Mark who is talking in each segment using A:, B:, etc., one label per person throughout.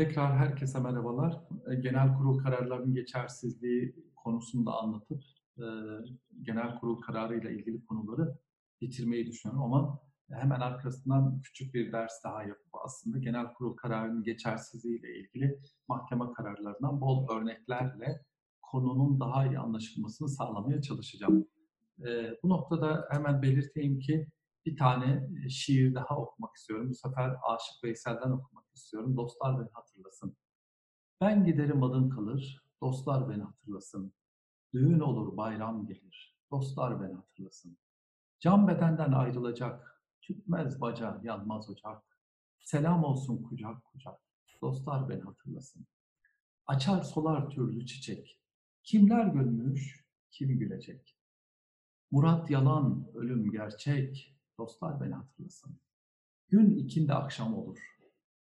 A: Tekrar herkese merhabalar. E, genel kurul kararlarının geçersizliği konusunda anlatıp e, genel kurul kararı ile ilgili konuları bitirmeyi düşünüyorum ama hemen arkasından küçük bir ders daha yapıp aslında genel kurul kararının geçersizliği ile ilgili mahkeme kararlarından bol örneklerle konunun daha iyi anlaşılmasını sağlamaya çalışacağım. E, bu noktada hemen belirteyim ki bir tane şiir daha okumak istiyorum. Bu sefer Aşık Veysel'den okumak istiyorum. Dostlar beni hatırlasın. Ben giderim adım kalır, dostlar beni hatırlasın. Düğün olur, bayram gelir, dostlar beni hatırlasın. Can bedenden ayrılacak, tütmez baca, yanmaz ocak. Selam olsun kucak kucak, dostlar beni hatırlasın. Açar solar türlü çiçek, kimler gülmüş, kim gülecek. Murat yalan, ölüm gerçek, dostlar beni hatırlasın. Gün ikindi akşam olur,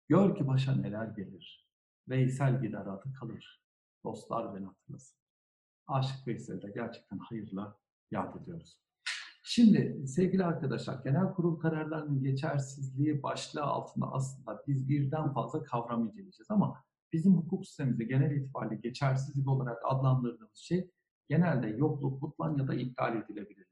A: Gör ki başa neler gelir. Veysel gider adı kalır. Dostlar beni hatırlasın. Aşık Veysel'i de gerçekten hayırla yad ediyoruz. Şimdi sevgili arkadaşlar genel kurul kararlarının geçersizliği başlığı altında aslında biz birden fazla kavram inceleyeceğiz ama bizim hukuk sistemimizde genel itibariyle geçersizlik olarak adlandırdığımız şey genelde yokluk, butlan ya da iptal edilebilirliktir.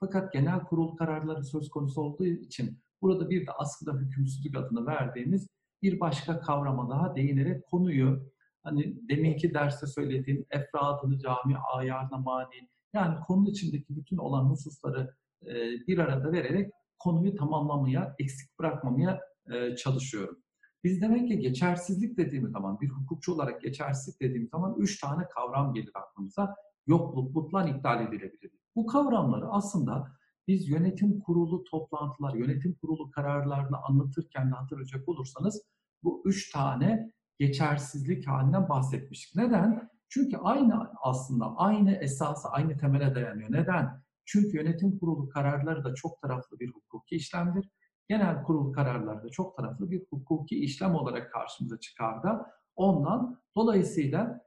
A: Fakat genel kurul kararları söz konusu olduğu için burada bir de askıda hükümsüzlük adını verdiğimiz bir başka kavrama daha değinerek konuyu hani deminki derste söylediğim efradını cami ayarına mani yani konunun içindeki bütün olan hususları e, bir arada vererek konuyu tamamlamaya, eksik bırakmamaya e, çalışıyorum. Biz demek ki geçersizlik dediğimiz zaman, bir hukukçu olarak geçersizlik dediğimiz zaman üç tane kavram gelir aklımıza. Yokluk, butlan, iptal edilebilir. Bu kavramları aslında biz yönetim kurulu toplantılar, yönetim kurulu kararlarını anlatırken de hatırlayacak olursanız bu üç tane geçersizlik halinden bahsetmiştik. Neden? Çünkü aynı aslında aynı esası, aynı temele dayanıyor. Neden? Çünkü yönetim kurulu kararları da çok taraflı bir hukuki işlemdir. Genel kurul kararları da çok taraflı bir hukuki işlem olarak karşımıza çıkar da ondan dolayısıyla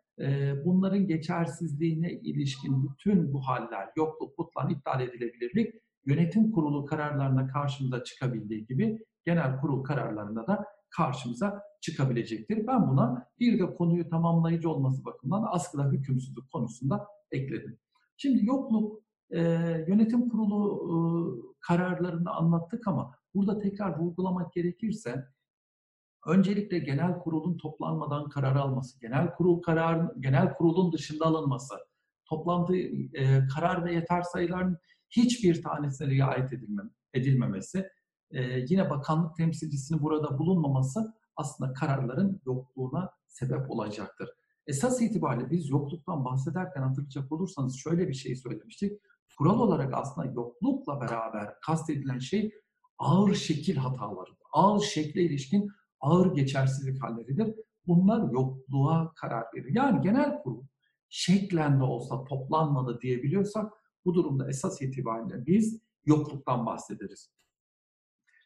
A: bunların geçersizliğine ilişkin bütün bu haller, yokluk, butlan, iptal edilebilirlik yönetim kurulu kararlarına karşımıza çıkabildiği gibi genel kurul kararlarında da karşımıza çıkabilecektir. Ben buna bir de konuyu tamamlayıcı olması bakımından askıda hükümsüzlük konusunda ekledim. Şimdi yokluk e, yönetim kurulu e, kararlarını anlattık ama burada tekrar vurgulamak gerekirse öncelikle genel kurulun toplanmadan karar alması, genel kurul karar genel kurulun dışında alınması, toplantı e, karar ve yeter sayıların hiçbir tanesine riayet edilmem, edilmemesi e, yine bakanlık temsilcisinin burada bulunmaması aslında kararların yokluğuna sebep olacaktır. Esas itibariyle biz yokluktan bahsederken hatırlayacak olursanız şöyle bir şey söylemiştik. Kural olarak aslında yoklukla beraber kastedilen şey ağır şekil hatalarıdır. Ağır şekle ilişkin ağır geçersizlik halleridir. Bunlar yokluğa karar verir. Yani genel kurul şeklen de olsa toplanmadı diyebiliyorsak bu durumda esas itibariyle biz yokluktan bahsederiz.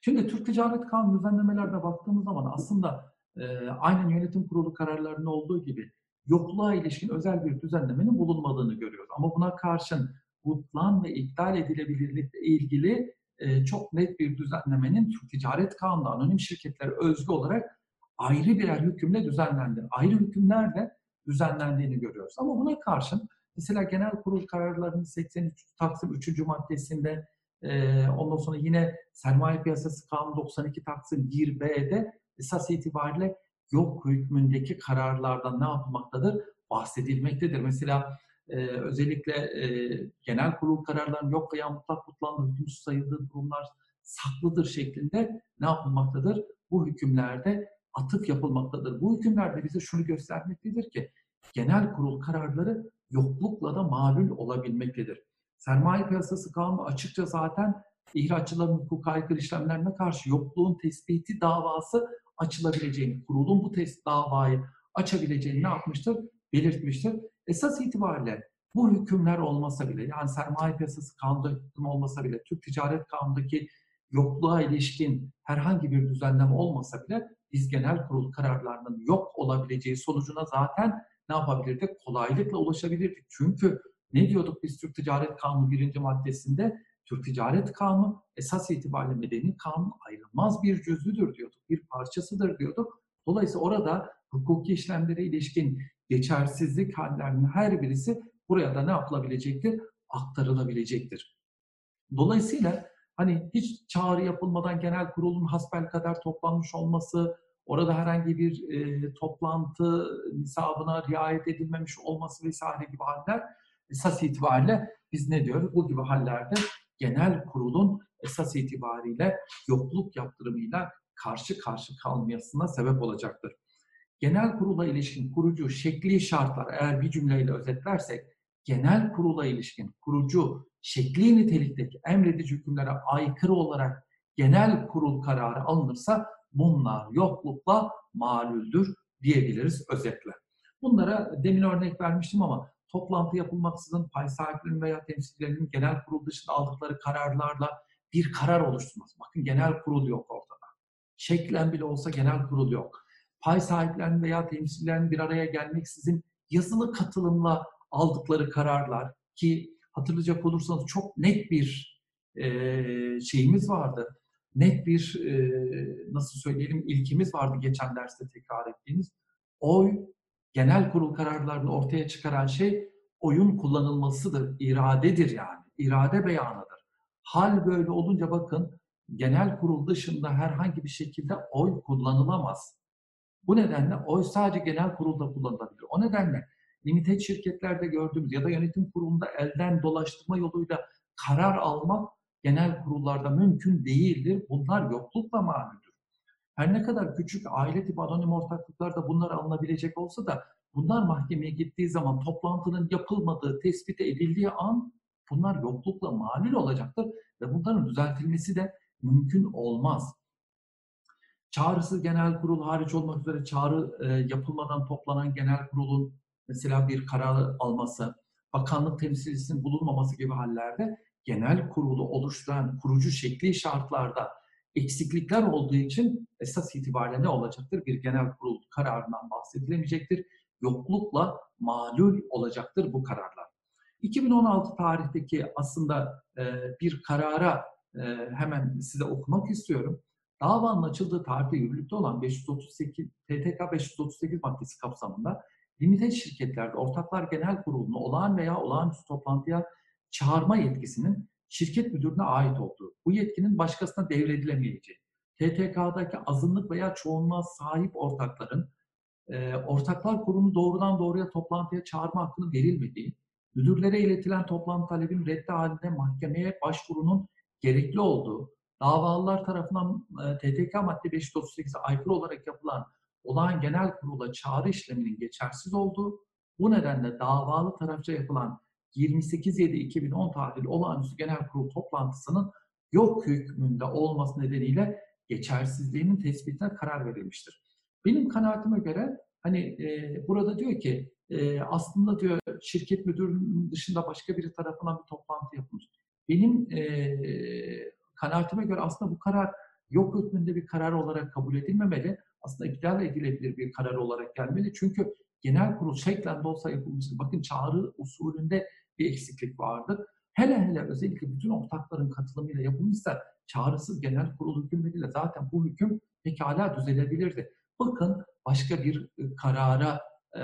A: Şimdi Türk Ticaret Kanunu düzenlemelerde baktığımız zaman aslında e, aynen yönetim kurulu kararlarının olduğu gibi yokluğa ilişkin özel bir düzenlemenin bulunmadığını görüyoruz. Ama buna karşın butlan ve iptal edilebilirlikle ilgili e, çok net bir düzenlemenin Türk Ticaret Kanunu'nda anonim şirketlere özgü olarak ayrı birer hükümle düzenlendi. Ayrı hükümlerle düzenlendiğini görüyoruz. Ama buna karşın mesela genel kurul kararlarının 83 Taksim 3. maddesinde e, ondan sonra yine sermaye piyasası kanunu 92 Taksim 1B'de esas itibariyle yok hükmündeki kararlardan ne yapılmaktadır? Bahsedilmektedir. Mesela e, özellikle e, genel kurul kararlarının yok veya mutlak kutlandığı hükümsüz sayıldığı durumlar saklıdır şeklinde ne yapılmaktadır? Bu hükümlerde atıf yapılmaktadır. Bu hükümlerde bize şunu göstermektedir ki genel kurul kararları yoklukla da malul olabilmektedir. Sermaye piyasası kanunu açıkça zaten ihraççıların hukuk aykırı işlemlerine karşı yokluğun tespiti davası açılabileceğini, kurulun bu test davayı açabileceğini ne yapmıştır? Belirtmiştir. Esas itibariyle bu hükümler olmasa bile, yani sermaye piyasası kanunda hüküm olmasa bile, Türk Ticaret Kanunu'ndaki yokluğa ilişkin herhangi bir düzenleme olmasa bile biz genel kurul kararlarının yok olabileceği sonucuna zaten ne yapabilirdik? Kolaylıkla ulaşabilirdik. Çünkü ne diyorduk biz Türk Ticaret Kanunu birinci maddesinde? Türk Ticaret Kanunu esas itibariyle medeni kanun ayrılmaz bir cüzüdür diyorduk. Bir parçasıdır diyorduk. Dolayısıyla orada hukuki işlemlere ilişkin geçersizlik hallerinin her birisi buraya da ne yapılabilecektir? Aktarılabilecektir. Dolayısıyla hani hiç çağrı yapılmadan genel kurulun hasbel kadar toplanmış olması, orada herhangi bir e, toplantı nisabına riayet edilmemiş olması vesaire gibi haller esas itibariyle biz ne diyoruz? Bu gibi hallerde genel kurulun esas itibariyle yokluk yaptırımıyla karşı karşı kalmasına sebep olacaktır. Genel kurula ilişkin kurucu şekli şartlar eğer bir cümleyle özetlersek genel kurula ilişkin kurucu şekli nitelikteki emredici hükümlere aykırı olarak genel kurul kararı alınırsa bunlar yoklukla malüldür diyebiliriz özetle. Bunlara demin örnek vermiştim ama toplantı yapılmaksızın pay sahiplerinin veya temsilcilerinin genel kurul dışında aldıkları kararlarla bir karar oluşturması. Bakın genel kurul yok ortada. Şeklen bile olsa genel kurul yok. Pay sahiplerinin veya temsilcilerin bir araya gelmeksizin yazılı katılımla aldıkları kararlar ki hatırlayacak olursanız çok net bir e, şeyimiz vardı. Net bir e, nasıl söyleyelim ilkimiz vardı geçen derste tekrar ettiğimiz. Oy genel kurul kararlarını ortaya çıkaran şey oyun kullanılmasıdır, iradedir yani. İrade beyanıdır. Hal böyle olunca bakın genel kurul dışında herhangi bir şekilde oy kullanılamaz. Bu nedenle oy sadece genel kurulda kullanılabilir. O nedenle limited şirketlerde gördüğümüz ya da yönetim kurulunda elden dolaştırma yoluyla karar almak genel kurullarda mümkün değildir. Bunlar yoklukla maluldür. Her ne kadar küçük aile tipi anonim ortaklıklarda bunlar alınabilecek olsa da bunlar mahkemeye gittiği zaman toplantının yapılmadığı tespit edildiği an bunlar yoklukla malul olacaktır ve bunların düzeltilmesi de mümkün olmaz. Çağrısız genel kurul hariç olmak üzere çağrı e, yapılmadan toplanan genel kurulun mesela bir karar alması, bakanlık temsilcisinin bulunmaması gibi hallerde genel kurulu oluşturan kurucu şekli şartlarda eksiklikler olduğu için esas itibariyle ne olacaktır? Bir genel kurul kararından bahsedilemeyecektir. Yoklukla malul olacaktır bu kararlar. 2016 tarihteki aslında e, bir karara e, hemen size okumak istiyorum. Davanın açıldığı tarihte yürürlükte olan 538 TTK 538 maddesi kapsamında limited şirketlerde ortaklar genel kurulunu olağan veya olağanüstü toplantıya çağırma yetkisinin şirket müdürüne ait olduğu, bu yetkinin başkasına devredilemeyeceği, TTK'daki azınlık veya çoğunluğa sahip ortakların e, ortaklar kurulu doğrudan doğruya toplantıya çağırma hakkını verilmediği, müdürlere iletilen toplantı talebin reddi halinde mahkemeye başvurunun gerekli olduğu, davalılar tarafından e, TTK madde 538'e aykırı olarak yapılan olağan genel kurula çağrı işleminin geçersiz olduğu, bu nedenle davalı tarafça yapılan 28.7.2010 tarihli olağanüstü genel kurul toplantısının yok hükmünde olması nedeniyle geçersizliğinin tespitine karar verilmiştir. Benim kanaatime göre hani e, burada diyor ki e, aslında diyor şirket müdürünün dışında başka biri tarafından bir toplantı yapılmış. Benim e, kanaatime göre aslında bu karar yok hükmünde bir karar olarak kabul edilmemeli. Aslında iptal edilebilir bir karar olarak gelmeli. Çünkü genel kurul şeklen de olsa yapılmıştır. Bakın çağrı usulünde bir eksiklik vardır. Hele hele özellikle bütün ortakların katılımıyla yapılmışsa çağrısız genel kurul hükümleriyle zaten bu hüküm pekala düzelebilirdi. Bakın başka bir e, karara e,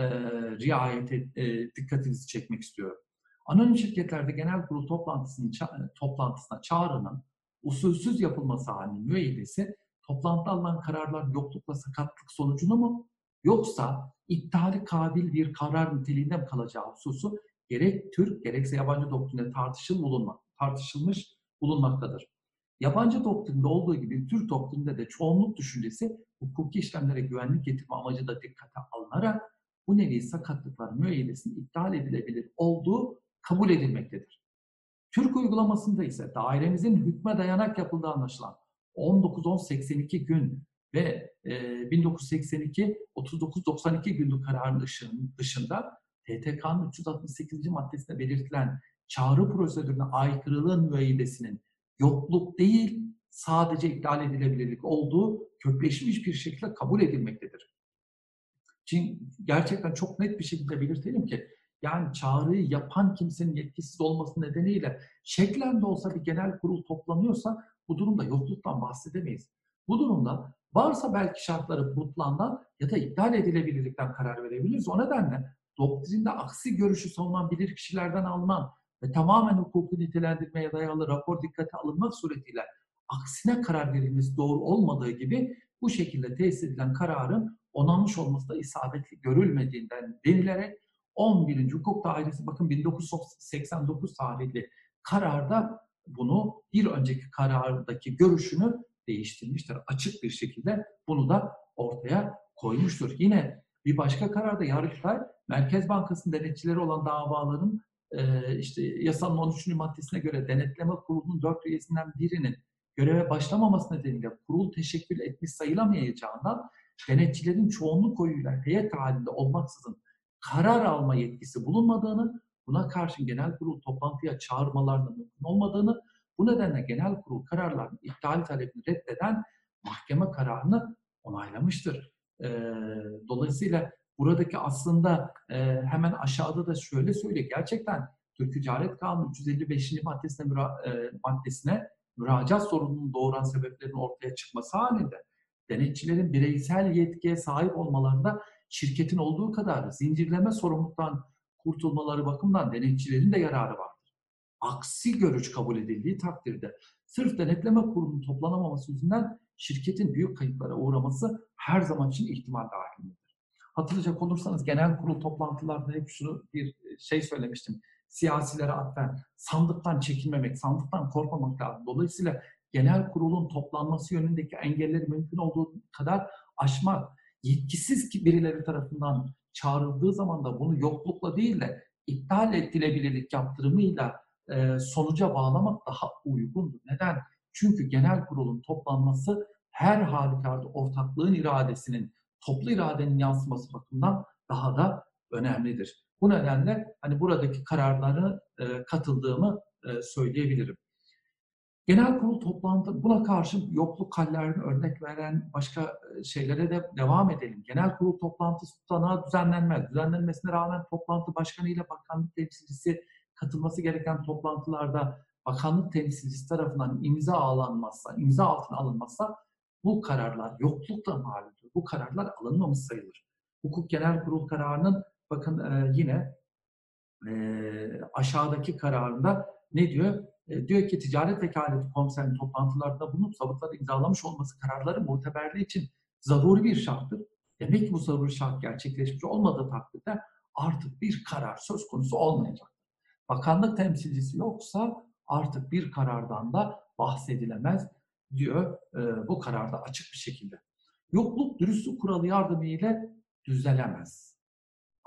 A: riayet et, e, dikkatinizi çekmek istiyorum. Anonim şirketlerde genel kurul toplantısının toplantısına çağrının usulsüz yapılması halinin müeyyidesi toplantıda alınan kararlar yoklukla sakatlık sonucunu mu yoksa iptali kabil bir karar niteliğinde mi kalacağı hususu gerek Türk gerekse yabancı doktrinde tartışıl bulunmak, tartışılmış bulunmaktadır. Yabancı doktrinde olduğu gibi Türk doktrinde de çoğunluk düşüncesi hukuki işlemlere güvenlik getirme amacı da dikkate alınarak bu nevi sakatlıklar müeyyidesinin iptal edilebilir olduğu kabul edilmektedir. Türk uygulamasında ise dairemizin hükme dayanak yapıldığı anlaşılan 19-10-82 gün ve e, 1982-39-92 günlük kararın dışında TTK'nın 368. maddesinde belirtilen çağrı prosedürüne aykırılığın müeyyidesinin yokluk değil sadece iptal edilebilirlik olduğu kökleşmiş bir şekilde kabul edilmektedir. Şimdi gerçekten çok net bir şekilde belirtelim ki yani çağrıyı yapan kimsenin yetkisiz olması nedeniyle şeklen de olsa bir genel kurul toplanıyorsa bu durumda yokluktan bahsedemeyiz. Bu durumda Varsa belki şartları butlandan ya da iptal edilebilirlikten karar verebiliriz. O nedenle doktrinde aksi görüşü savunan bilir kişilerden alınan ve tamamen hukuku nitelendirmeye dayalı rapor dikkate alınmak suretiyle aksine karar verilmesi doğru olmadığı gibi bu şekilde tesis edilen kararın onanmış olması da isabetli görülmediğinden denilerek 11. Hukuk Dairesi bakın 1989 tarihli kararda bunu bir önceki karardaki görüşünü değiştirmiştir. Açık bir şekilde bunu da ortaya koymuştur. Yine bir başka kararda Yargıtay Merkez Bankası'nın denetçileri olan davaların e, işte yasanın 13. maddesine göre denetleme kurulunun dört üyesinden birinin göreve başlamaması nedeniyle kurul teşekkül etmiş sayılamayacağından denetçilerin çoğunluk oyuyla heyet halinde olmaksızın karar alma yetkisi bulunmadığını, buna karşın genel kurul toplantıya çağırmalarının mümkün olmadığını, bu nedenle genel kurul kararlarının iptal talebini reddeden mahkeme kararını onaylamıştır. Dolayısıyla buradaki aslında hemen aşağıda da şöyle söylüyor. Gerçekten Türk Ticaret Kanunu 355. maddesine, müra, maddesine müracaat sorununun doğuran sebeplerin ortaya çıkması halinde denetçilerin bireysel yetkiye sahip olmalarında şirketin olduğu kadar zincirleme sorumluluktan kurtulmaları bakımından denetçilerin de yararı vardır. Aksi görüş kabul edildiği takdirde sırf denetleme kurulunun toplanamaması yüzünden şirketin büyük kayıplara uğraması her zaman için ihtimal dahilindedir. Hatırlayacak olursanız genel kurul toplantılarında hep şunu bir şey söylemiştim. Siyasilere atfen sandıktan çekinmemek, sandıktan korkmamak lazım. Dolayısıyla genel kurulun toplanması yönündeki engelleri mümkün olduğu kadar aşmak, yetkisiz ki birileri tarafından çağrıldığı zaman da bunu yoklukla değil de iptal edilebilirlik yaptırımıyla e, sonuca bağlamak daha uygundur. Neden? Çünkü genel kurulun toplanması her halükarda ortaklığın iradesinin, toplu iradenin yansıması bakımından daha da önemlidir. Bu nedenle hani buradaki kararları e, katıldığımı e, söyleyebilirim. Genel kurul toplantı buna karşın yokluk hallerini örnek veren başka şeylere de devam edelim. Genel kurul toplantısı tutanağı düzenlenmez. Düzenlenmesine rağmen toplantı başkanı ile bakanlık temsilcisi katılması gereken toplantılarda bakanlık temsilcisi tarafından imza alınmazsa, imza altına alınmazsa bu kararlar yoklukla malumdur. Bu kararlar alınmamış sayılır. Hukuk Genel Kurul kararının bakın e, yine e, aşağıdaki kararında ne diyor? E, diyor ki ticaret vekaleti komiserinin toplantılarda bulunup zabıtları imzalamış olması kararları muteberliği için zaruri bir şarttır. Demek ki bu zaruri şart gerçekleşmiş olmadığı takdirde artık bir karar söz konusu olmayacak. Bakanlık temsilcisi yoksa artık bir karardan da bahsedilemez diyor e, bu kararda açık bir şekilde. Yokluk dürüstlük kuralı yardımıyla düzelemez.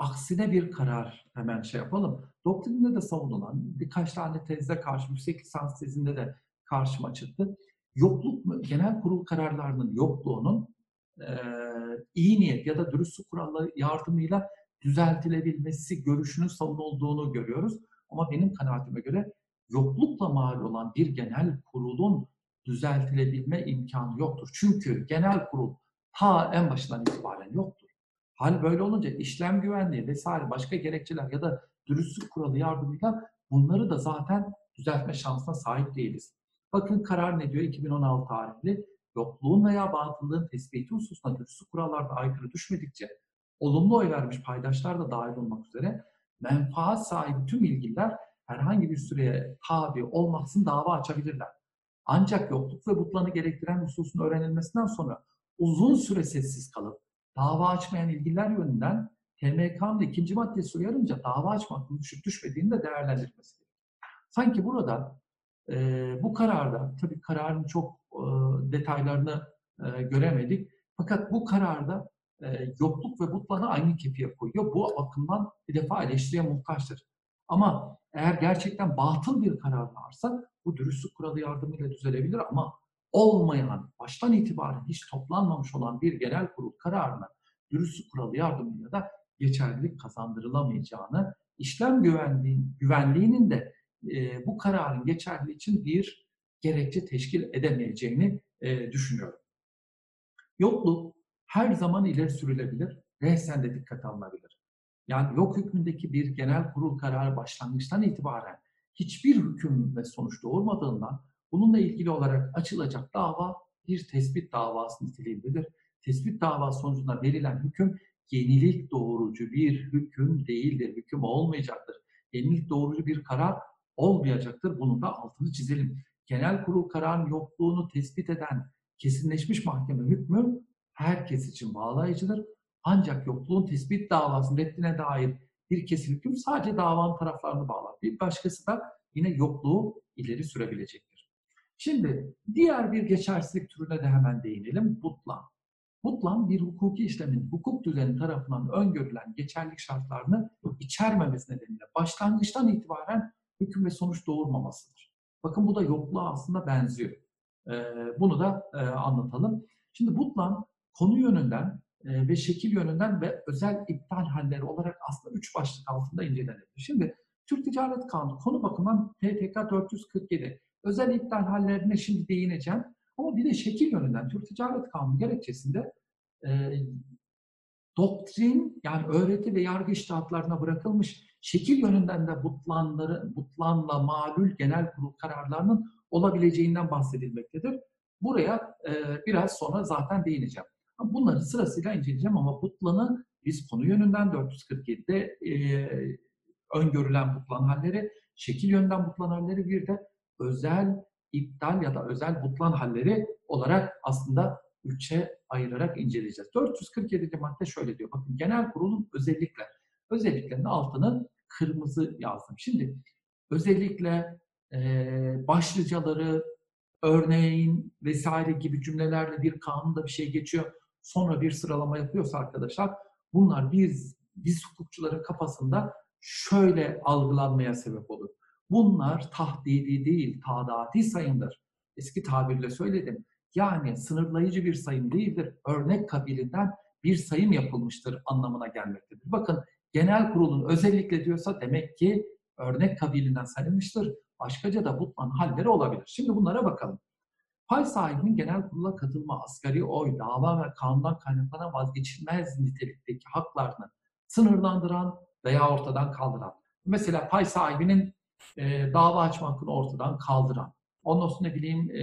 A: Aksine bir karar hemen şey yapalım. Doktrinde de savunulan birkaç tane tezde karşı, yüksek lisans tezinde de karşıma çıktı. Yokluk, genel kurul kararlarının yokluğunun e, iyi niyet ya da dürüstlük kuralları yardımıyla düzeltilebilmesi görüşünün savunulduğunu görüyoruz. Ama benim kanaatime göre yoklukla mal olan bir genel kurulun düzeltilebilme imkanı yoktur. Çünkü genel kurul ta en başından itibaren yoktur. Hal böyle olunca işlem güvenliği vesaire başka gerekçeler ya da dürüstlük kuralı yardımıyla bunları da zaten düzeltme şansına sahip değiliz. Bakın karar ne diyor 2016 tarihli? Yokluğun veya batıllığın tespiti hususunda dürüstlük kurallarda aykırı düşmedikçe olumlu oy vermiş paydaşlar da dahil olmak üzere menfaat sahibi tüm ilgililer herhangi bir süreye tabi olmaksızın dava açabilirler. Ancak yokluk ve butlanı gerektiren hususun öğrenilmesinden sonra uzun süre sessiz kalıp dava açmayan ilgililer yönünden TMK'nın ikinci maddesi uyarınca dava açmak düşüp düşmediğini de değerlendirmesi gerekiyor. Sanki burada e, bu kararda, tabii kararın çok e, detaylarını e, göremedik. Fakat bu kararda e, yokluk ve butlanı aynı kefiye koyuyor. Bu bakımdan bir defa eleştiriye muhtaçtır. Ama eğer gerçekten batıl bir karar varsa bu dürüstlük kuralı yardımıyla düzelebilir ama olmayan, baştan itibaren hiç toplanmamış olan bir genel kurul kararına dürüstlük kuralı yardımıyla da geçerlilik kazandırılamayacağını, işlem güvenliğin, güvenliğinin de e, bu kararın geçerli için bir gerekçe teşkil edemeyeceğini e, düşünüyorum. Yokluk her zaman ileri sürülebilir, rehsen de dikkate alınabilir. Yani yok hükmündeki bir genel kurul kararı başlangıçtan itibaren hiçbir hüküm ve sonuç doğurmadığından bununla ilgili olarak açılacak dava bir tespit davası niteliğindedir. Tespit davası sonucunda verilen hüküm yenilik doğurucu bir hüküm değildir, hüküm olmayacaktır. Yenilik doğurucu bir karar olmayacaktır. Bunun da altını çizelim. Genel kurul kararın yokluğunu tespit eden kesinleşmiş mahkeme hükmü herkes için bağlayıcıdır. Ancak yokluğun tespit davasının reddine dair bir kesin hüküm sadece davanın taraflarını bağlar. Bir başkası da yine yokluğu ileri sürebilecektir. Şimdi diğer bir geçersizlik türüne de hemen değinelim. Butlan. Butlan bir hukuki işlemin hukuk düzeni tarafından öngörülen geçerlilik şartlarını içermemesi nedeniyle başlangıçtan itibaren hüküm ve sonuç doğurmamasıdır. Bakın bu da yokluğa aslında benziyor. Ee, bunu da e, anlatalım. Şimdi Butlan konu yönünden e, ve şekil yönünden ve özel iptal halleri olarak aslında üç başlık altında incelenebilir. Şimdi Türk Ticaret Kanunu konu bakımından TTK 447 özel iptal hallerine şimdi değineceğim. Ama bir de şekil yönünden Türk Ticaret Kanunu gerekçesinde e, doktrin yani öğreti ve yargı iştahatlarına bırakılmış şekil yönünden de butlanları, butlanla malul genel kurul kararlarının olabileceğinden bahsedilmektedir. Buraya e, biraz sonra zaten değineceğim. Bunları sırasıyla inceleyeceğim ama butlanı biz konu yönünden 447'de e, öngörülen butlan halleri, şekil yönünden butlan halleri bir de özel iptal ya da özel butlan halleri olarak aslında üçe ayırarak inceleyeceğiz. 447. madde şöyle diyor. Bakın genel kurulun özellikle özelliklerinin altını kırmızı yazdım. Şimdi özellikle e, başlıcaları, örneğin vesaire gibi cümlelerle bir kanunda bir şey geçiyor. Sonra bir sıralama yapıyorsa arkadaşlar bunlar biz biz hukukçuların kafasında şöyle algılanmaya sebep olur. Bunlar tahdidi değil, tadati sayımdır. Eski tabirle söyledim. Yani sınırlayıcı bir sayım değildir. Örnek kabilinden bir sayım yapılmıştır anlamına gelmektedir. Bakın genel kurulun özellikle diyorsa demek ki örnek kabilinden sayılmıştır. Başkaca da butlan halleri olabilir. Şimdi bunlara bakalım. Pay sahibinin genel kurula katılma, asgari oy, dava ve kanundan kaynaklanan vazgeçilmez nitelikteki haklarını sınırlandıran veya ortadan kaldıran. Mesela pay sahibinin e, dava açma hakkını ortadan kaldıran, ondan sonra ne bileyim e,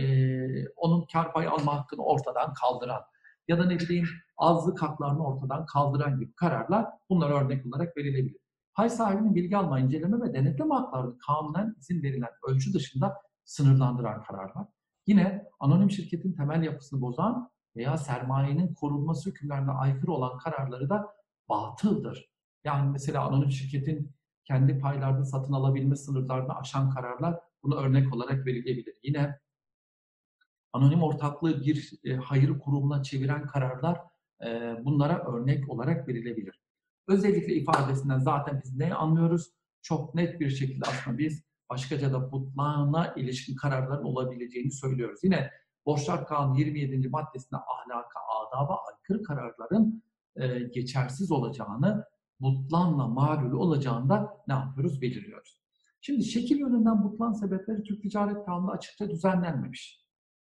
A: onun kar payı alma hakkını ortadan kaldıran ya da ne bileyim azlık haklarını ortadan kaldıran gibi kararlar bunlar örnek olarak verilebilir. Pay sahibinin bilgi alma, inceleme ve denetleme haklarını kanunen izin verilen ölçü dışında sınırlandıran kararlar. Yine anonim şirketin temel yapısını bozan veya sermayenin korunması hükümlerine aykırı olan kararları da batıldır. Yani mesela anonim şirketin kendi paylarda satın alabilme sınırlarını aşan kararlar bunu örnek olarak verilebilir. Yine anonim ortaklığı bir e, hayır kurumuna çeviren kararlar e, bunlara örnek olarak verilebilir. Özellikle ifadesinden zaten biz ne anlıyoruz? Çok net bir şekilde aslında biz başkaca da butlağına ilişkin kararların olabileceğini söylüyoruz. Yine Borçlar Kanunu 27. maddesinde ahlaka, adaba aykırı kararların e, geçersiz olacağını butlanla mağlul olacağında ne yapıyoruz? Belirliyoruz. Şimdi şekil yönünden butlan sebepleri Türk Ticaret Kanunu'nda açıkça düzenlenmemiş.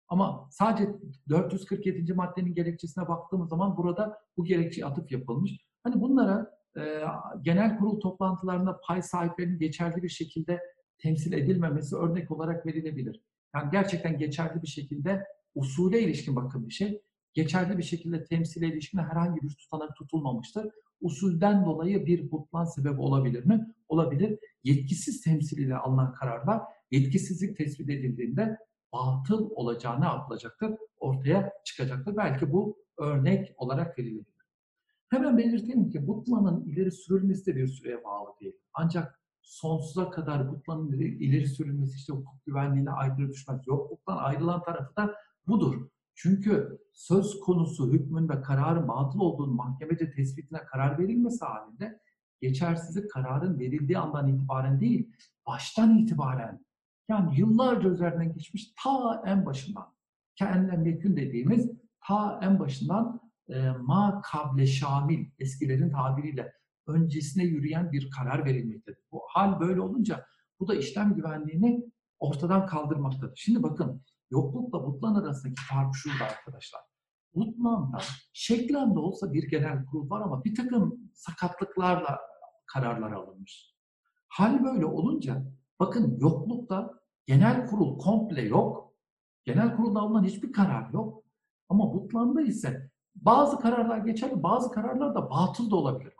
A: Ama sadece 447. maddenin gerekçesine baktığımız zaman burada bu gerekçe atıf yapılmış. Hani bunlara e, genel kurul toplantılarında pay sahiplerinin geçerli bir şekilde temsil edilmemesi örnek olarak verilebilir. Yani gerçekten geçerli bir şekilde usule ilişkin bakın bir şey. Geçerli bir şekilde temsile ilişkin herhangi bir tutanak tutulmamıştır usulden dolayı bir butlan sebebi olabilir mi? Olabilir. Yetkisiz temsil ile alınan kararlar yetkisizlik tespit edildiğinde batıl olacağı ne? Ortaya çıkacaktır. Belki bu örnek olarak verilebilir. Hemen belirteyim ki butlanın ileri sürülmesi de bir süreye bağlı değil. Ancak sonsuza kadar butlanın ileri sürülmesi işte hukuk güvenliğine aykırı düşmez. Yok butlan ayrılan tarafı da budur. Çünkü söz konusu hükmün ve kararın batıl olduğunu mahkemece tespitine karar verilmesi halinde geçersizlik kararın verildiği andan itibaren değil, baştan itibaren yani yıllarca üzerinden geçmiş ta en başından kendine mekün dediğimiz ta en başından e, ma kable şamil eskilerin tabiriyle öncesine yürüyen bir karar verilmektedir. Bu hal böyle olunca bu da işlem güvenliğini ortadan kaldırmaktadır. Şimdi bakın yoklukla butlan arasındaki fark şurada arkadaşlar. Butlan'da şeklen de olsa bir genel kurul var ama bir takım sakatlıklarla kararlar alınmış. Hal böyle olunca bakın yoklukta genel kurul komple yok. Genel kurulda alınan hiçbir karar yok. Ama butlanda ise bazı kararlar geçerli, bazı kararlar da batıl da olabilir.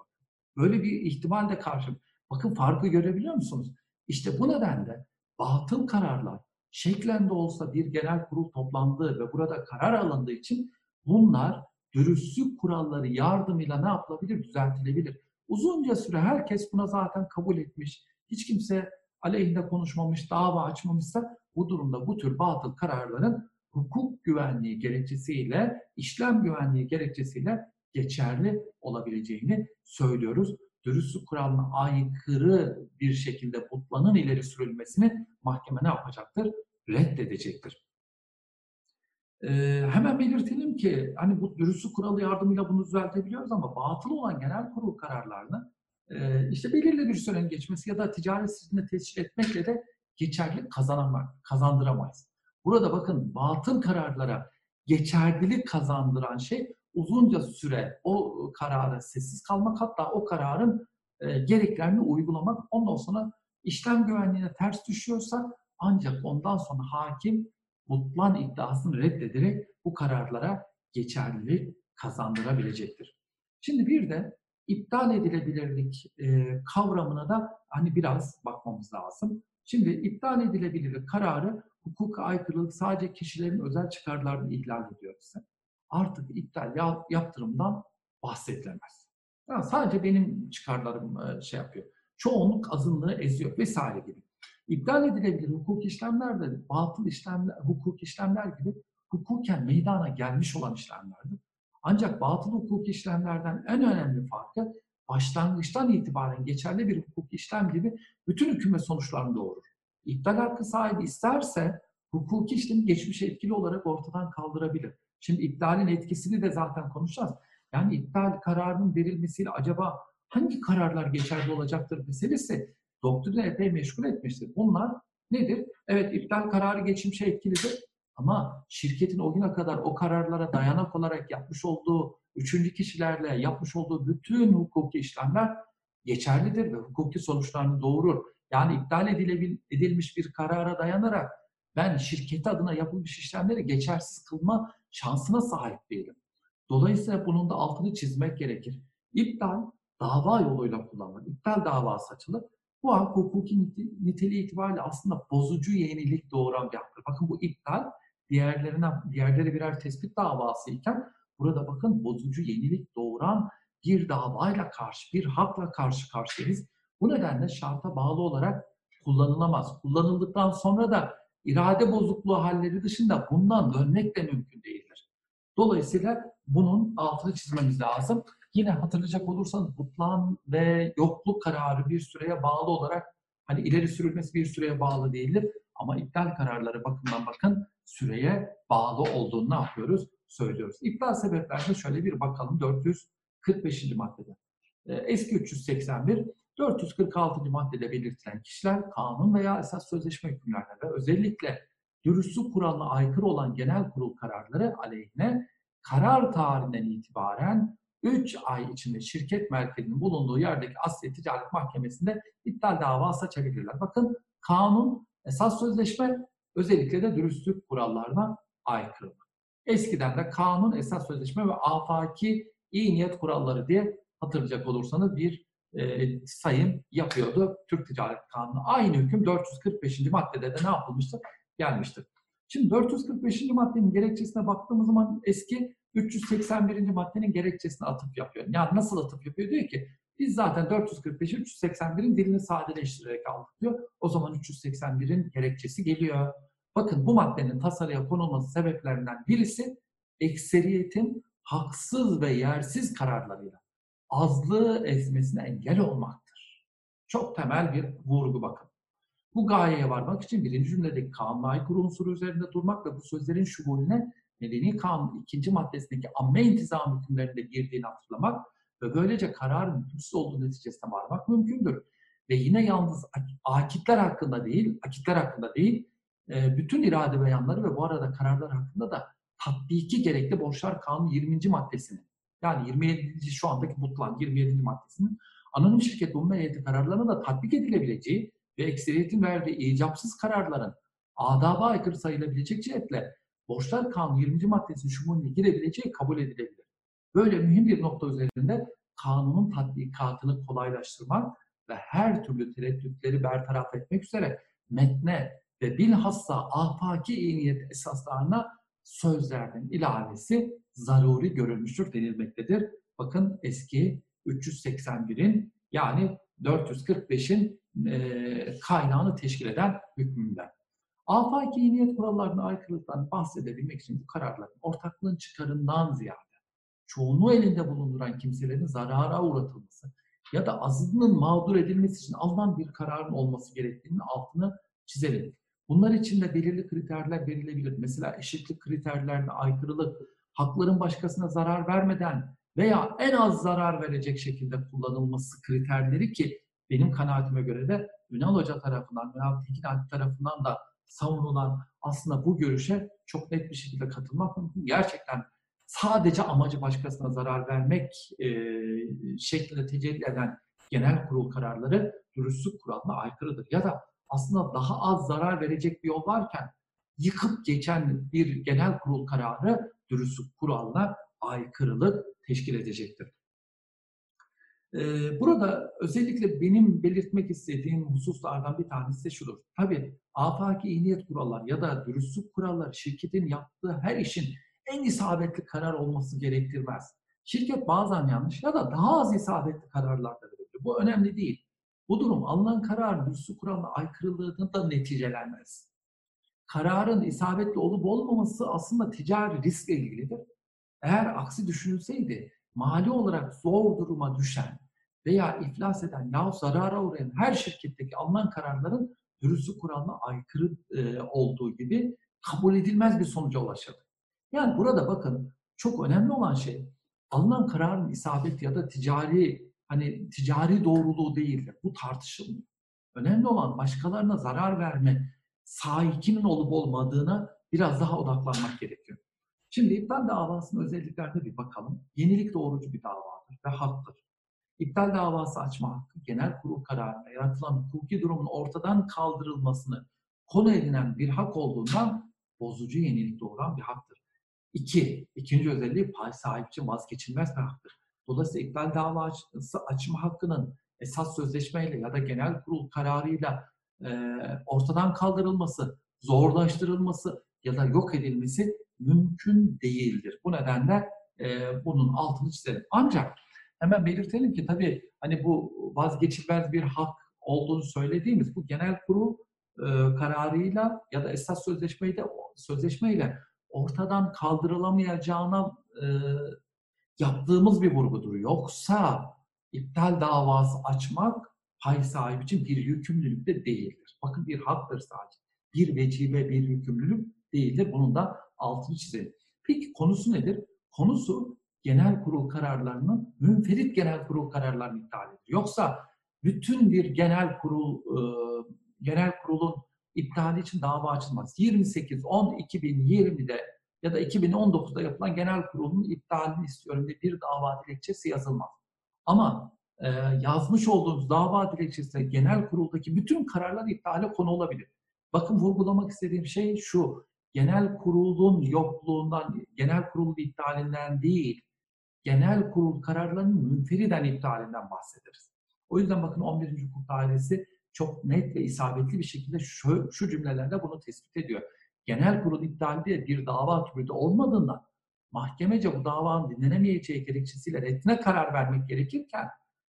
A: Böyle bir ihtimal de karşı. Bakın farkı görebiliyor musunuz? İşte bu nedenle batıl kararlar şeklen de olsa bir genel kurul toplandığı ve burada karar alındığı için bunlar dürüstlük kuralları yardımıyla ne yapılabilir? Düzeltilebilir. Uzunca süre herkes buna zaten kabul etmiş. Hiç kimse aleyhinde konuşmamış, dava açmamışsa bu durumda bu tür batıl kararların hukuk güvenliği gerekçesiyle, işlem güvenliği gerekçesiyle geçerli olabileceğini söylüyoruz. Dürüstlük kuralına aykırı bir şekilde butlanın ileri sürülmesini mahkeme ne yapacaktır? Reddedecektir. Ee, hemen belirtelim ki hani bu dürüstlük kuralı yardımıyla bunu düzeltebiliyoruz ama batıl olan genel kurul kararlarını e, işte belirli bir sürenin geçmesi ya da ticaret sicilinde tescil etmekle de geçerli kazanamak, kazandıramayız. Burada bakın batıl kararlara geçerlilik kazandıran şey uzunca süre o karara sessiz kalmak hatta o kararın e, gereklerini uygulamak ondan sonra işlem güvenliğine ters düşüyorsa ancak ondan sonra hakim butlan iddiasını reddederek bu kararlara geçerlilik kazandırabilecektir. Şimdi bir de iptal edilebilirlik e, kavramına da hani biraz bakmamız lazım. Şimdi iptal edilebilirlik kararı hukuka aykırılık sadece kişilerin özel çıkarlarını ihlal ediyor ise artık iptal yaptırımdan bahsedilemez. Yani sadece benim çıkarlarım şey yapıyor. Çoğunluk azınlığı eziyor vesaire gibi. İptal edilebilir hukuk işlemler batıl işlemler, hukuk işlemler gibi hukuken meydana gelmiş olan işlemlerdir. Ancak batıl hukuk işlemlerden en önemli farkı başlangıçtan itibaren geçerli bir hukuk işlem gibi bütün hükümet sonuçlarını doğurur. İptal hakkı sahibi isterse hukuki işlemi geçmiş etkili olarak ortadan kaldırabilir. Şimdi iptalin etkisini de zaten konuşacağız. Yani iptal kararının verilmesiyle acaba hangi kararlar geçerli olacaktır meselesi doktrini epey meşgul etmiştir. Bunlar nedir? Evet iptal kararı geçmişe etkilidir ama şirketin o güne kadar o kararlara dayanak olarak yapmış olduğu üçüncü kişilerle yapmış olduğu bütün hukuki işlemler geçerlidir ve hukuki sonuçlarını doğurur. Yani iptal edilmiş bir karara dayanarak ben şirket adına yapılmış işlemleri geçersiz kılma şansına sahip değilim. Dolayısıyla bunun da altını çizmek gerekir. İptal dava yoluyla kullanılır. İptal davası açılır. Bu hak hukuki niteliği itibariyle aslında bozucu yenilik doğuran bir haktır. Bakın bu iptal diğerlerine, diğerleri birer tespit davası iken burada bakın bozucu yenilik doğuran bir davayla karşı, bir hakla karşı karşıyayız. Bu nedenle şarta bağlı olarak kullanılamaz. Kullanıldıktan sonra da irade bozukluğu halleri dışında bundan dönmek de mümkün değildir. Dolayısıyla bunun altını çizmemiz lazım. Yine hatırlayacak olursanız butlan ve yokluk kararı bir süreye bağlı olarak hani ileri sürülmesi bir süreye bağlı değildir. Ama iptal kararları bakımdan bakın süreye bağlı olduğunu ne yapıyoruz? Söylüyoruz. İptal sebeplerine şöyle bir bakalım 445. maddede. Ee, eski 381 446. maddede belirtilen kişiler kanun veya esas sözleşme hükümlerine ve özellikle dürüstlük kuralına aykırı olan genel kurul kararları aleyhine karar tarihinden itibaren 3 ay içinde şirket merkezinin bulunduğu yerdeki Asya Ticaret Mahkemesi'nde iptal davası açabilirler. Bakın kanun, esas sözleşme özellikle de dürüstlük kurallarına aykırı. Eskiden de kanun, esas sözleşme ve afaki iyi niyet kuralları diye hatırlayacak olursanız bir e, sayım yapıyordu Türk Ticaret Kanunu. Aynı hüküm 445. maddede de ne yapılmıştır? Gelmiştir. Şimdi 445. maddenin gerekçesine baktığımız zaman eski 381. maddenin gerekçesine atıp yapıyor. Yani nasıl atıp yapıyor? Diyor ki biz zaten 445'i 381'in dilini sadeleştirerek aldık diyor. O zaman 381'in gerekçesi geliyor. Bakın bu maddenin tasarıya konulması sebeplerinden birisi ekseriyetin haksız ve yersiz kararlarıyla azlığı ezmesine engel olmaktır. Çok temel bir vurgu bakın. Bu gayeye varmak için birinci cümledeki kanuna aykırı unsuru üzerinde durmak ve bu sözlerin şumulüne Medeni Kanun ikinci maddesindeki amme intizam hükümlerinde girdiğini hatırlamak ve böylece kararın hükümsüz olduğu neticesine varmak mümkündür. Ve yine yalnız akitler hakkında değil, akitler hakkında değil, e, bütün irade beyanları ve bu arada kararlar hakkında da tatbiki gerekli borçlar kanun 20. maddesini yani 27. şu andaki butlan 27. maddesinin anonim şirket umum heyeti kararlarına da tatbik edilebileceği ve ekseriyetin verdiği icapsız kararların adaba aykırı sayılabilecek cihetle Borçlar Kanunu 20. maddesinin şumulüne girebileceği kabul edilebilir. Böyle mühim bir nokta üzerinde kanunun tatbikatını kolaylaştırmak ve her türlü tereddütleri bertaraf etmek üzere metne ve bilhassa afaki iyi niyet esaslarına sözlerden ilavesi zaruri görülmüştür denilmektedir. Bakın eski 381'in yani 445'in e, kaynağını teşkil eden hükmünden. Afaki iyi niyet kurallarına aykırılıktan bahsedebilmek için bu kararların ortaklığın çıkarından ziyade çoğunluğu elinde bulunduran kimselerin zarara uğratılması ya da azınlığın mağdur edilmesi için alınan bir kararın olması gerektiğinin altını çizelim. Bunlar için de belirli kriterler verilebilir. Mesela eşitlik kriterlerine aykırılık, hakların başkasına zarar vermeden veya en az zarar verecek şekilde kullanılması kriterleri ki benim kanaatime göre de Ünal Hoca tarafından, Ünal Tekin Alp tarafından da savunulan aslında bu görüşe çok net bir şekilde katılmak mümkün. Gerçekten sadece amacı başkasına zarar vermek e, şeklinde tecelli eden genel kurul kararları dürüstlük kuralına aykırıdır. Ya da aslında daha az zarar verecek bir yol varken yıkıp geçen bir genel kurul kararı dürüstlük kuralına aykırılık teşkil edecektir. Burada özellikle benim belirtmek istediğim hususlardan bir tanesi de şudur. Tabii afaki iyi niyet kurallar ya da dürüstlük kuralları şirketin yaptığı her işin en isabetli karar olması gerektirmez. Şirket bazen yanlış ya da daha az isabetli kararlar da verebilir. Bu önemli değil. Bu durum alınan karar dürüstlük kuralına aykırılığını da neticelenmez. Kararın isabetli olup olmaması aslında ticari riskle ilgilidir. Eğer aksi düşünülseydi mali olarak zor duruma düşen veya iflas eden yahut zarara uğrayan her şirketteki alınan kararların dürüstlük kuralına aykırı e, olduğu gibi kabul edilmez bir sonuca ulaşır. Yani burada bakın çok önemli olan şey alınan kararın isabet ya da ticari hani ticari doğruluğu değildir. Bu tartışılmıyor. Önemli olan başkalarına zarar verme sahikinin olup olmadığına biraz daha odaklanmak gerekiyor. Şimdi iptal davasının özelliklerine bir bakalım. Yenilik doğrucu bir davadır ve haktır. İptal davası açma hakkı genel kurul kararına yaratılan hukuki durumun ortadan kaldırılmasını konu edinen bir hak olduğundan bozucu yenilik doğuran bir haktır. İki, ikinci özelliği pay sahibi vazgeçilmez bir haktır. Dolayısıyla iptal davası açma hakkının esas sözleşmeyle ya da genel kurul kararıyla ortadan kaldırılması, zorlaştırılması ya da yok edilmesi mümkün değildir. Bu nedenle e, bunun altını çizelim. Ancak hemen belirtelim ki tabii hani bu vazgeçilmez bir hak olduğunu söylediğimiz bu genel kurul e, kararıyla ya da esas sözleşmeyle sözleşmeyle ortadan kaldırılamayacağına e, yaptığımız bir vurgudur. Yoksa iptal davası açmak pay sahibi için bir yükümlülük de değildir. Bakın bir haktır sadece. Bir vecibe, bir yükümlülük değildir. Bunun da altını çizelim. Peki konusu nedir? Konusu genel kurul kararlarının münferit genel kurul kararlarının iptalidir. Yoksa bütün bir genel kurul e, genel kurulun iptali için dava açılmaz. 28 10 2020'de ya da 2019'da yapılan genel kurulun iptalini istiyorum diye bir dava dilekçesi yazılmaz. Ama e, yazmış olduğumuz dava dilekçesi genel kuruldaki bütün kararlar iptale konu olabilir. Bakın vurgulamak istediğim şey şu genel kurulun yokluğundan, genel kurulun iptalinden değil, genel kurul kararlarının münferiden iptalinden bahsederiz. O yüzden bakın 11. Hukuk Dairesi çok net ve isabetli bir şekilde şu, şu cümlelerle bunu tespit ediyor. Genel kurul iptali diye bir dava türü olmadığından mahkemece bu davanın dinlenemeyeceği gerekçesiyle reddine karar vermek gerekirken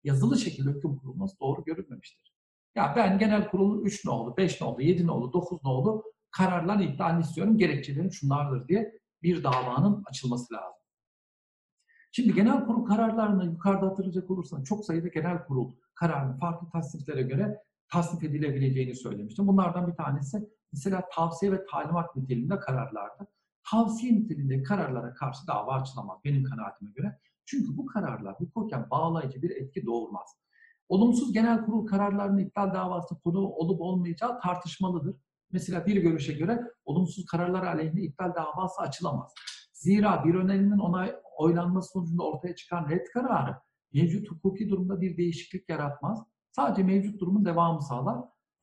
A: yazılı şekilde hüküm kurulması doğru görülmemiştir. Ya ben genel kurulun 3 ne oldu, 5 ne oldu, 7 ne oldu, 9 ne oldu kararların iptalini istiyorum. Gerekçelerim şunlardır diye bir davanın açılması lazım. Şimdi genel kurul kararlarını yukarıda hatırlayacak olursanız çok sayıda genel kurul kararının farklı tasniflere göre tasnif edilebileceğini söylemiştim. Bunlardan bir tanesi mesela tavsiye ve talimat niteliğinde kararlardı. Tavsiye niteliğinde kararlara karşı dava açılamaz benim kanaatime göre. Çünkü bu kararlar hukuken bağlayıcı bir etki doğurmaz. Olumsuz genel kurul kararlarının iptal davası konu olup olmayacağı tartışmalıdır. Mesela bir görüşe göre olumsuz kararlar aleyhine iptal davası açılamaz. Zira bir önerinin onay oylanması sonucunda ortaya çıkan red kararı mevcut hukuki durumda bir değişiklik yaratmaz. Sadece mevcut durumun devamı sağlar.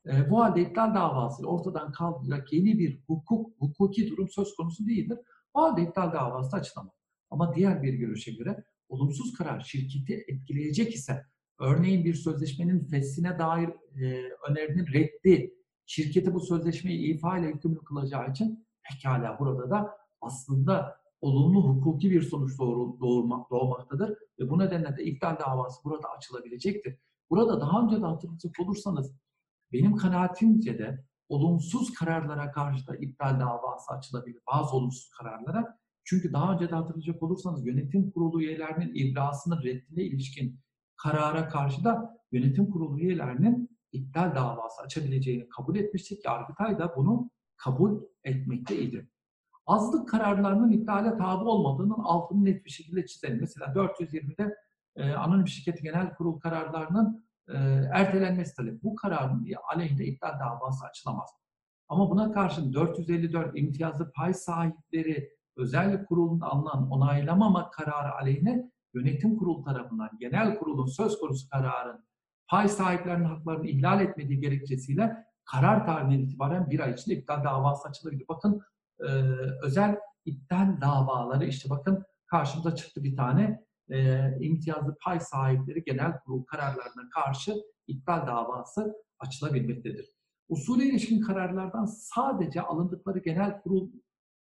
A: E, bu halde iptal davası ortadan kaldıracak yeni bir hukuk, hukuki durum söz konusu değildir. Bu halde iptal davası açılamaz. Ama diğer bir görüşe göre olumsuz karar şirketi etkileyecek ise örneğin bir sözleşmenin feshine dair e, önerinin reddi şirketi bu sözleşmeyi ifa ile yükümlü kılacağı için pekala burada da aslında olumlu hukuki bir sonuç doğru, doğurmak, doğmaktadır ve bu nedenle de iptal davası burada açılabilecektir. Burada daha önce de hatırlayacak olursanız benim kanaatimce de olumsuz kararlara karşı da iptal davası açılabilir. Bazı olumsuz kararlara. Çünkü daha önce de hatırlayacak olursanız yönetim kurulu üyelerinin ibrasının reddine ilişkin karara karşı da yönetim kurulu üyelerinin iptal davası açabileceğini kabul etmiştik. Yargıtay da bunu kabul etmekteydi. Azlık kararlarının iptale tabi olmadığının altını net bir şekilde çizelim. Mesela 420'de e, anonim şirket genel kurul kararlarının e, ertelenmesi talebi. Bu kararın aleyhinde iptal davası açılamaz. Ama buna karşın 454 imtiyazlı pay sahipleri özel kurulunda alınan onaylamama kararı aleyhine yönetim kurulu tarafından genel kurulun söz konusu kararın pay sahiplerinin haklarını ihlal etmediği gerekçesiyle karar tarihinden itibaren bir ay içinde iptal davası açılabilir. Bakın e, özel iptal davaları işte bakın karşımıza çıktı bir tane e, imtiyazlı pay sahipleri genel kurul kararlarına karşı iptal davası açılabilmektedir. Usulü ilişkin kararlardan sadece alındıkları genel kurul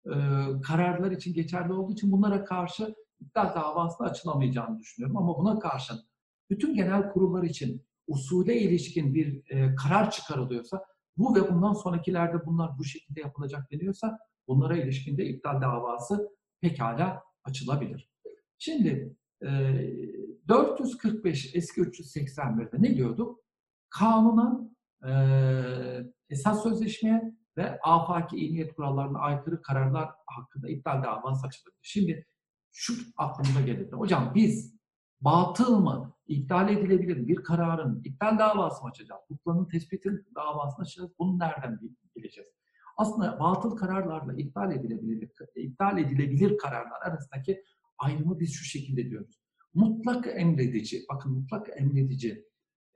A: e, kararlar için geçerli olduğu için bunlara karşı iptal davası açılamayacağını düşünüyorum. Ama buna karşın bütün genel kurullar için usule ilişkin bir e, karar çıkarılıyorsa bu ve bundan sonrakilerde bunlar bu şekilde yapılacak deniyorsa bunlara ilişkin de iptal davası pekala açılabilir. Şimdi e, 445 eski 381'de ne diyorduk? Kanuna, e, esas sözleşmeye ve afaki iyi niyet kurallarına aykırı kararlar hakkında iptal davası açılabilir. Şimdi şu aklımıza gelirdi. Hocam biz batıl mı, iptal edilebilir bir kararın iptal davası mı açacağız? Hukukların tespitin davasını açacağız. Bunu nereden bileceğiz? Aslında batıl kararlarla iptal edilebilir, iptal edilebilir kararlar arasındaki ayrımı biz şu şekilde diyoruz. Mutlak emredici, bakın mutlak emredici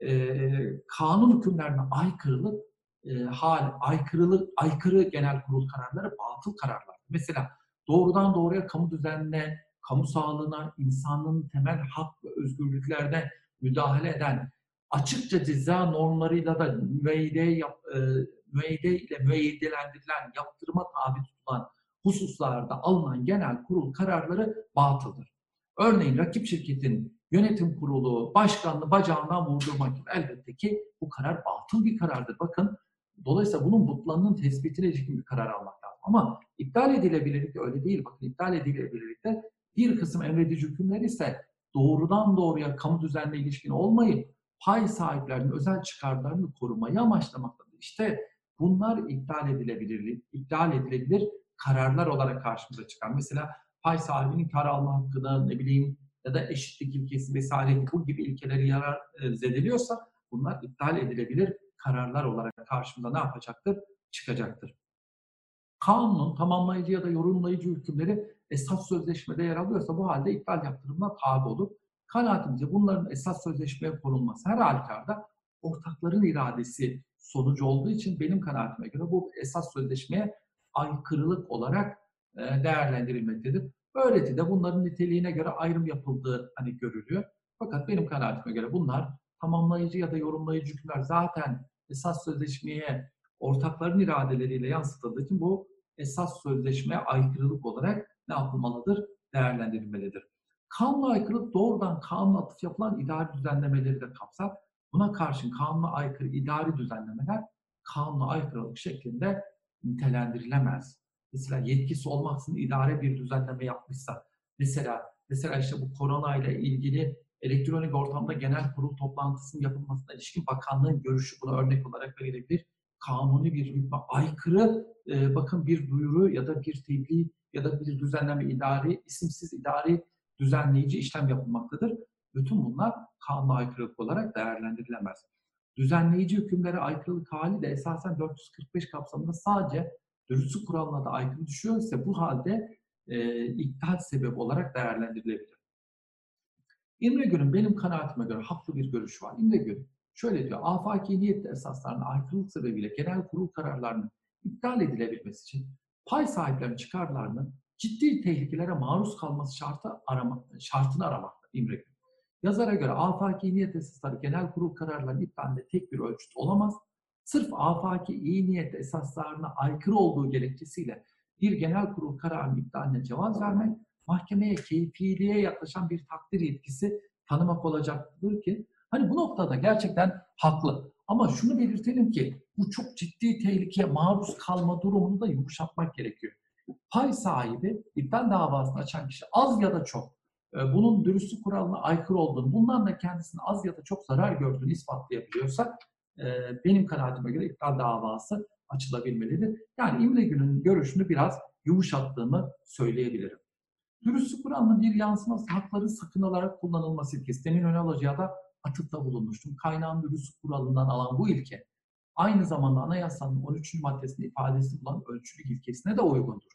A: e, kanun hükümlerine aykırılık e, hal, aykırılık, aykırı genel kurul kararları batıl kararlar. Mesela doğrudan doğruya kamu düzenine, kamu sağlığına, insanın temel hak ve özgürlüklerine müdahale eden, açıkça ceza normlarıyla da müeyyide, yap, e, müeyyide ile müeyyidelendirilen, yaptırıma tabi tutulan hususlarda alınan genel kurul kararları batıldır. Örneğin rakip şirketin yönetim kurulu başkanını bacağından vurdurmak gibi elbette ki bu karar batıl bir karardır. Bakın dolayısıyla bunun mutlanının tespitine ilişkin bir karar almak lazım. Ama iptal edilebilirlik öyle değil. Bakın iptal edilebilirlikte bir kısım emredici hükümler ise doğrudan doğruya kamu düzenine ilişkin olmayıp pay sahiplerinin özel çıkarlarını korumayı amaçlamaktadır. İşte bunlar iptal edilebilir, iptal edilebilir kararlar olarak karşımıza çıkan. Mesela pay sahibinin kar alma hakkını ne bileyim ya da eşitlik ilkesi vesaire bu gibi ilkeleri yarar e, zedeliyorsa bunlar iptal edilebilir kararlar olarak karşımıza ne yapacaktır? Çıkacaktır. Kanunun tamamlayıcı ya da yorumlayıcı hükümleri esas sözleşmede yer alıyorsa bu halde iptal yaptırımına tabi olur. Kanaatimce bunların esas sözleşmeye konulması her halükarda ortakların iradesi sonucu olduğu için benim kanaatime göre bu esas sözleşmeye aykırılık olarak e, değerlendirilmektedir. Öğretide bunların niteliğine göre ayrım yapıldığı hani görülüyor. Fakat benim kanaatime göre bunlar tamamlayıcı ya da yorumlayıcı hükümler zaten esas sözleşmeye ortakların iradeleriyle yansıtıldığı için bu esas sözleşmeye aykırılık olarak ne yapılmalıdır? Değerlendirilmelidir. Kanuna aykırılık doğrudan kanuna atıf yapılan idari düzenlemeleri de kapsar. Buna karşın kanuna aykırı idari düzenlemeler kanuna aykırılık şeklinde nitelendirilemez. Mesela yetkisi olmaksızın idare bir düzenleme yapmışsa, mesela mesela işte bu korona ile ilgili elektronik ortamda genel kurul toplantısının yapılmasına ilişkin bakanlığın görüşü buna örnek olarak verilebilir. Kanuni bir hükme aykırı e, bakın bir duyuru ya da bir tebliğ ya da bir düzenleme idari, isimsiz idari düzenleyici işlem yapılmaktadır. Bütün bunlar kanuna aykırılık olarak değerlendirilemez. Düzenleyici hükümlere aykırılık hali de esasen 445 kapsamında sadece dürüstlük kuralına da aykırı düşüyor ise bu halde e, iptal sebep olarak değerlendirilebilir. İmregül'ün benim kanaatime göre haklı bir görüşü var. İmregül Şöyle diyor, afaki niyetli esaslarına aykırılık sebebiyle genel kurul kararlarının iptal edilebilmesi için pay sahiplerinin çıkarlarının ciddi tehlikelere maruz kalması şartı arama, şartını aramakta İmre Gün. Yazara göre afaki niyet esasları genel kurul kararlarının iptalinde tek bir ölçüt olamaz. Sırf afaki iyi niyet esaslarına aykırı olduğu gerekçesiyle bir genel kurul kararının iptaline cevaz vermek, mahkemeye keyfiliğe yaklaşan bir takdir yetkisi tanımak olacaktır ki hani bu noktada gerçekten haklı. Ama şunu belirtelim ki bu çok ciddi tehlikeye maruz kalma durumunu da yumuşatmak gerekiyor. Pay sahibi iptal davasını açan kişi az ya da çok e, bunun dürüstlük kuralına aykırı olduğunu, bundan da kendisine az ya da çok zarar gördüğünü ispatlayabiliyorsa e, benim kanaatime göre iptal davası açılabilmelidir. Yani İmre Gün'ün görüşünü biraz yumuşattığımı söyleyebilirim. Dürüstlük kuralının bir yansıması hakların sakınılarak kullanılması ilkesi. Demin Önal Hoca'ya da atıfta bulunmuştum. Kaynağın dürüstlük kuralından alan bu ilke aynı zamanda anayasanın 13. maddesinde ifadesi bulan ölçülük ilkesine de uygundur.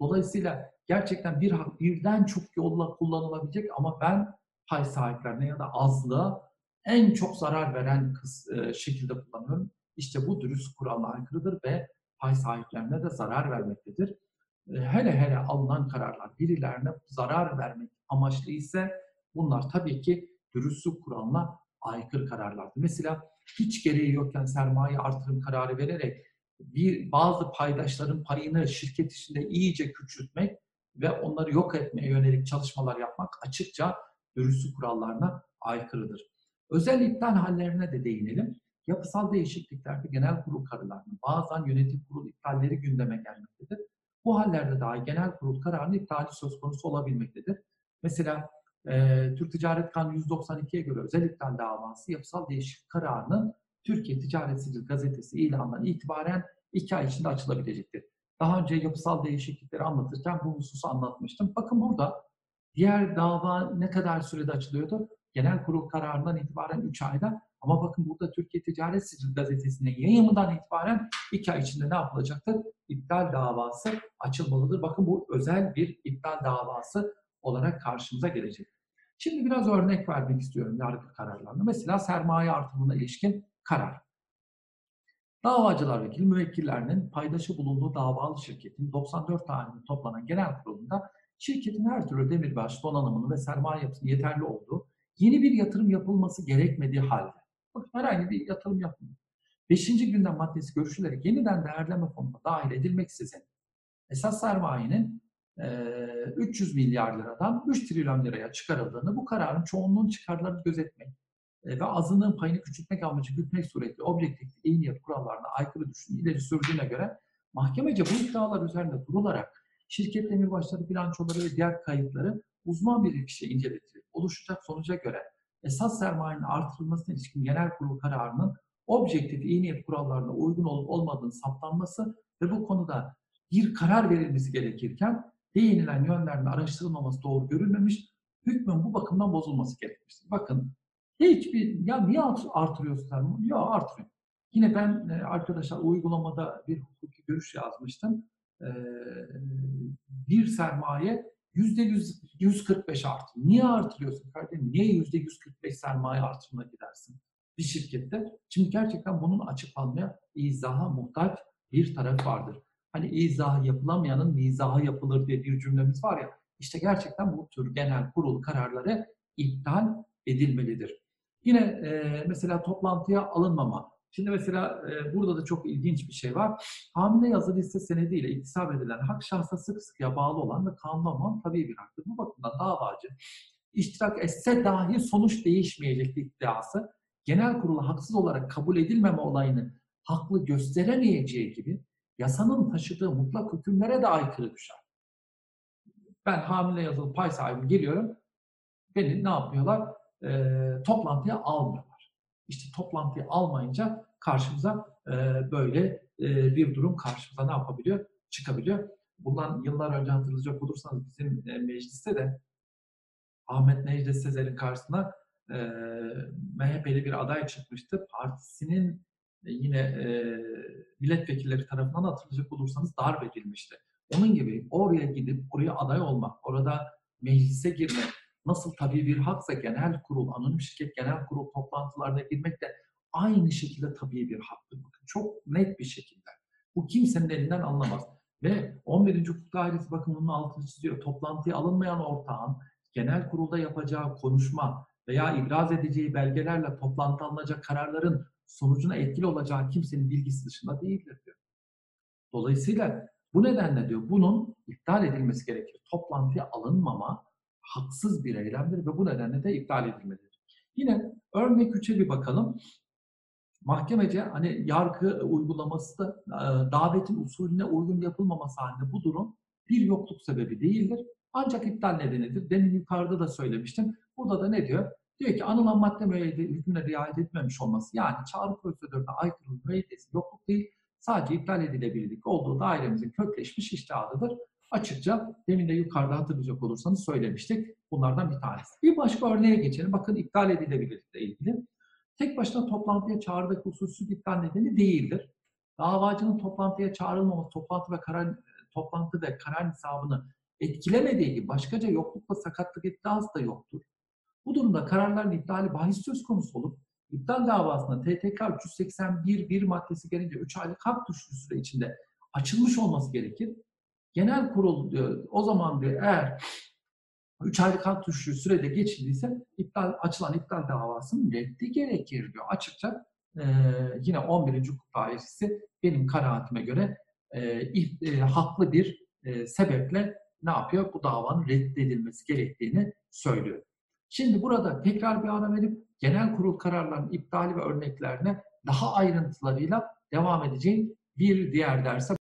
A: Dolayısıyla gerçekten bir hak birden çok yolla kullanılabilecek ama ben pay sahiplerine ya da azlığa en çok zarar veren e, şekilde kullanıyorum. İşte bu dürüst kuralına aykırıdır ve pay sahiplerine de zarar vermektedir. Hele hele alınan kararlar birilerine zarar vermek amaçlı ise bunlar tabii ki dürüstlük kuralına aykırı kararlardır. Mesela hiç gereği yokken sermaye artırım kararı vererek bir bazı paydaşların payını şirket içinde iyice küçültmek ve onları yok etmeye yönelik çalışmalar yapmak açıkça dürüstlük kurallarına aykırıdır. Özel iptal hallerine de değinelim. Yapısal değişikliklerde genel kurul kararlarının bazen yönetim kurulu iptalleri gündeme gelmektedir. Bu hallerde dahi genel kurul kararının iptali söz konusu olabilmektedir. Mesela e, Türk Ticaret Kanunu 192'ye göre özel iptal davası yapısal değişiklik kararının Türkiye Ticaret Sicil Gazetesi ilanından itibaren iki ay içinde açılabilecektir. Daha önce yapısal değişiklikleri anlatırken bu hususu anlatmıştım. Bakın burada diğer dava ne kadar sürede açılıyordu? Genel kurul kararından itibaren 3 ayda. Ama bakın burada Türkiye Ticaret Sicil Gazetesi'nin yayımından itibaren 2 ay içinde ne yapılacaktır? İptal davası açılmalıdır. Bakın bu özel bir iptal davası olarak karşımıza gelecek. Şimdi biraz örnek vermek istiyorum yargı kararlarına. Mesela sermaye artımına ilişkin karar. Davacılar vekili müvekkillerinin paydaşı bulunduğu davalı şirketin 94 tane toplanan genel kurulunda şirketin her türlü demirbaş donanımının ve sermaye yapısının yeterli olduğu, yeni bir yatırım yapılması gerekmediği halde, herhangi bir yatırım yapılmıyor. Beşinci gündem maddesi görüşülerek yeniden değerleme fonuna dahil edilmeksizin esas sermayenin 300 milyar liradan 3 trilyon liraya çıkarıldığını, bu kararın çoğunluğun çıkarlarını gözetmek, e, ve azınlığın payını küçültmek amacı gütmek suretiyle objektif iyi niyet kurallarına aykırı düşünü ileri sürdüğüne göre mahkemece bu iddialar üzerinde durularak şirket demirbaşları bilançoları ve diğer kayıtları uzman bir kişi inceletilip oluşacak sonuca göre esas sermayenin artırılmasına ilişkin genel kurul kararının objektif iyi niyet kurallarına uygun olup olmadığını saptanması ve bu konuda bir karar verilmesi gerekirken değinilen yönlerin araştırılmaması doğru görülmemiş, hükmün bu bakımdan bozulması gerekmiştir. Bakın Hiçbir, ya niye artırıyorsun sen? Ya artırıyor. Yine ben e, arkadaşlar uygulamada bir hukuki görüş yazmıştım. E, bir sermaye 145 artı. Niye artırıyorsun kardeşim? Niye yüzde 145 sermaye artırımına gidersin bir şirkette? Şimdi gerçekten bunun açıklanmaya izaha muhtaç bir taraf vardır. Hani izah yapılamayanın mizahı yapılır diye bir cümlemiz var ya. İşte gerçekten bu tür genel kurul kararları iptal edilmelidir. Yine e, mesela toplantıya alınmama. Şimdi mesela e, burada da çok ilginç bir şey var. Hamile yazılı liste senediyle iktisap edilen hak şahsa sık sıkıya bağlı olan ve kanuna olan tabii bir haktır. Bu bakımdan davacı iştirak etse dahi sonuç değişmeyecek iddiası genel kurulu haksız olarak kabul edilmeme olayını haklı gösteremeyeceği gibi yasanın taşıdığı mutlak hükümlere de aykırı düşer. Ben hamile yazılı pay sahibi geliyorum. Beni ne yapıyorlar? e, toplantıya almıyorlar. İşte toplantıya almayınca karşımıza e, böyle e, bir durum karşımıza ne yapabiliyor? Çıkabiliyor. Bundan yıllar önce hatırlayacak olursanız bizim e, mecliste de Ahmet Necdet Sezer'in karşısına e, MHP'li bir aday çıkmıştı. Partisinin e, yine e, milletvekilleri tarafından hatırlayacak olursanız darp edilmişti. Onun gibi oraya gidip oraya aday olmak, orada meclise girmek, nasıl tabii bir haksa genel kurul, anonim şirket genel kurul toplantılarına girmek de aynı şekilde tabii bir haktır. Bakın çok net bir şekilde. Bu kimsenin elinden alınamaz. Ve 11. Hukuk Dairesi bakın bunun altını çiziyor. Toplantıya alınmayan ortağın genel kurulda yapacağı konuşma veya ibraz edeceği belgelerle toplantı alınacak kararların sonucuna etkili olacağı kimsenin bilgisi dışında değildir diyor. Dolayısıyla bu nedenle diyor bunun iptal edilmesi gerekir. Toplantıya alınmama haksız bir eylemdir ve bu nedenle de iptal edilmelidir. Yine örnek 3'e bir bakalım. Mahkemece hani yargı uygulaması da e, davetin usulüne uygun yapılmaması halinde bu durum bir yokluk sebebi değildir. Ancak iptal nedenidir. Demin yukarıda da söylemiştim. Burada da ne diyor? Diyor ki anılan madde müeyyide hükmüne riayet etmemiş olması yani çağrı prosedürüne aykırı müeyyidesi yokluk değil sadece iptal edilebilirlik olduğu dairemizin kökleşmiş iştihadıdır. Açıkça demin de yukarıda hatırlayacak olursanız söylemiştik. Bunlardan bir tanesi. Bir başka örneğe geçelim. Bakın iptal edilebilirlikle ilgili. Tek başına toplantıya çağrıdaki usulsüzlük iptal nedeni değildir. Davacının toplantıya çağrılmaması, toplantı ve karar toplantı ve karar hesabını etkilemediği gibi başkaca yokluk ve sakatlık iddiası da yoktur. Bu durumda kararların iptali bahis söz konusu olup iptal davasında TTK 381 bir maddesi gelince 3 aylık hak düşüşü süre içinde açılmış olması gerekir. Genel kurul diyor, o zaman diyor eğer 3 aylık hak düşüşü sürede geçildiyse iptal, açılan iptal davasının reddi gerekir diyor. Açıkça e, yine 11. hukuk dairesi benim kanaatime göre e, e, haklı bir e, sebeple ne yapıyor? Bu davanın reddedilmesi gerektiğini söylüyor. Şimdi burada tekrar bir ara verip genel kurul kararlarının iptali ve örneklerine daha ayrıntılarıyla devam edeceğim bir diğer derse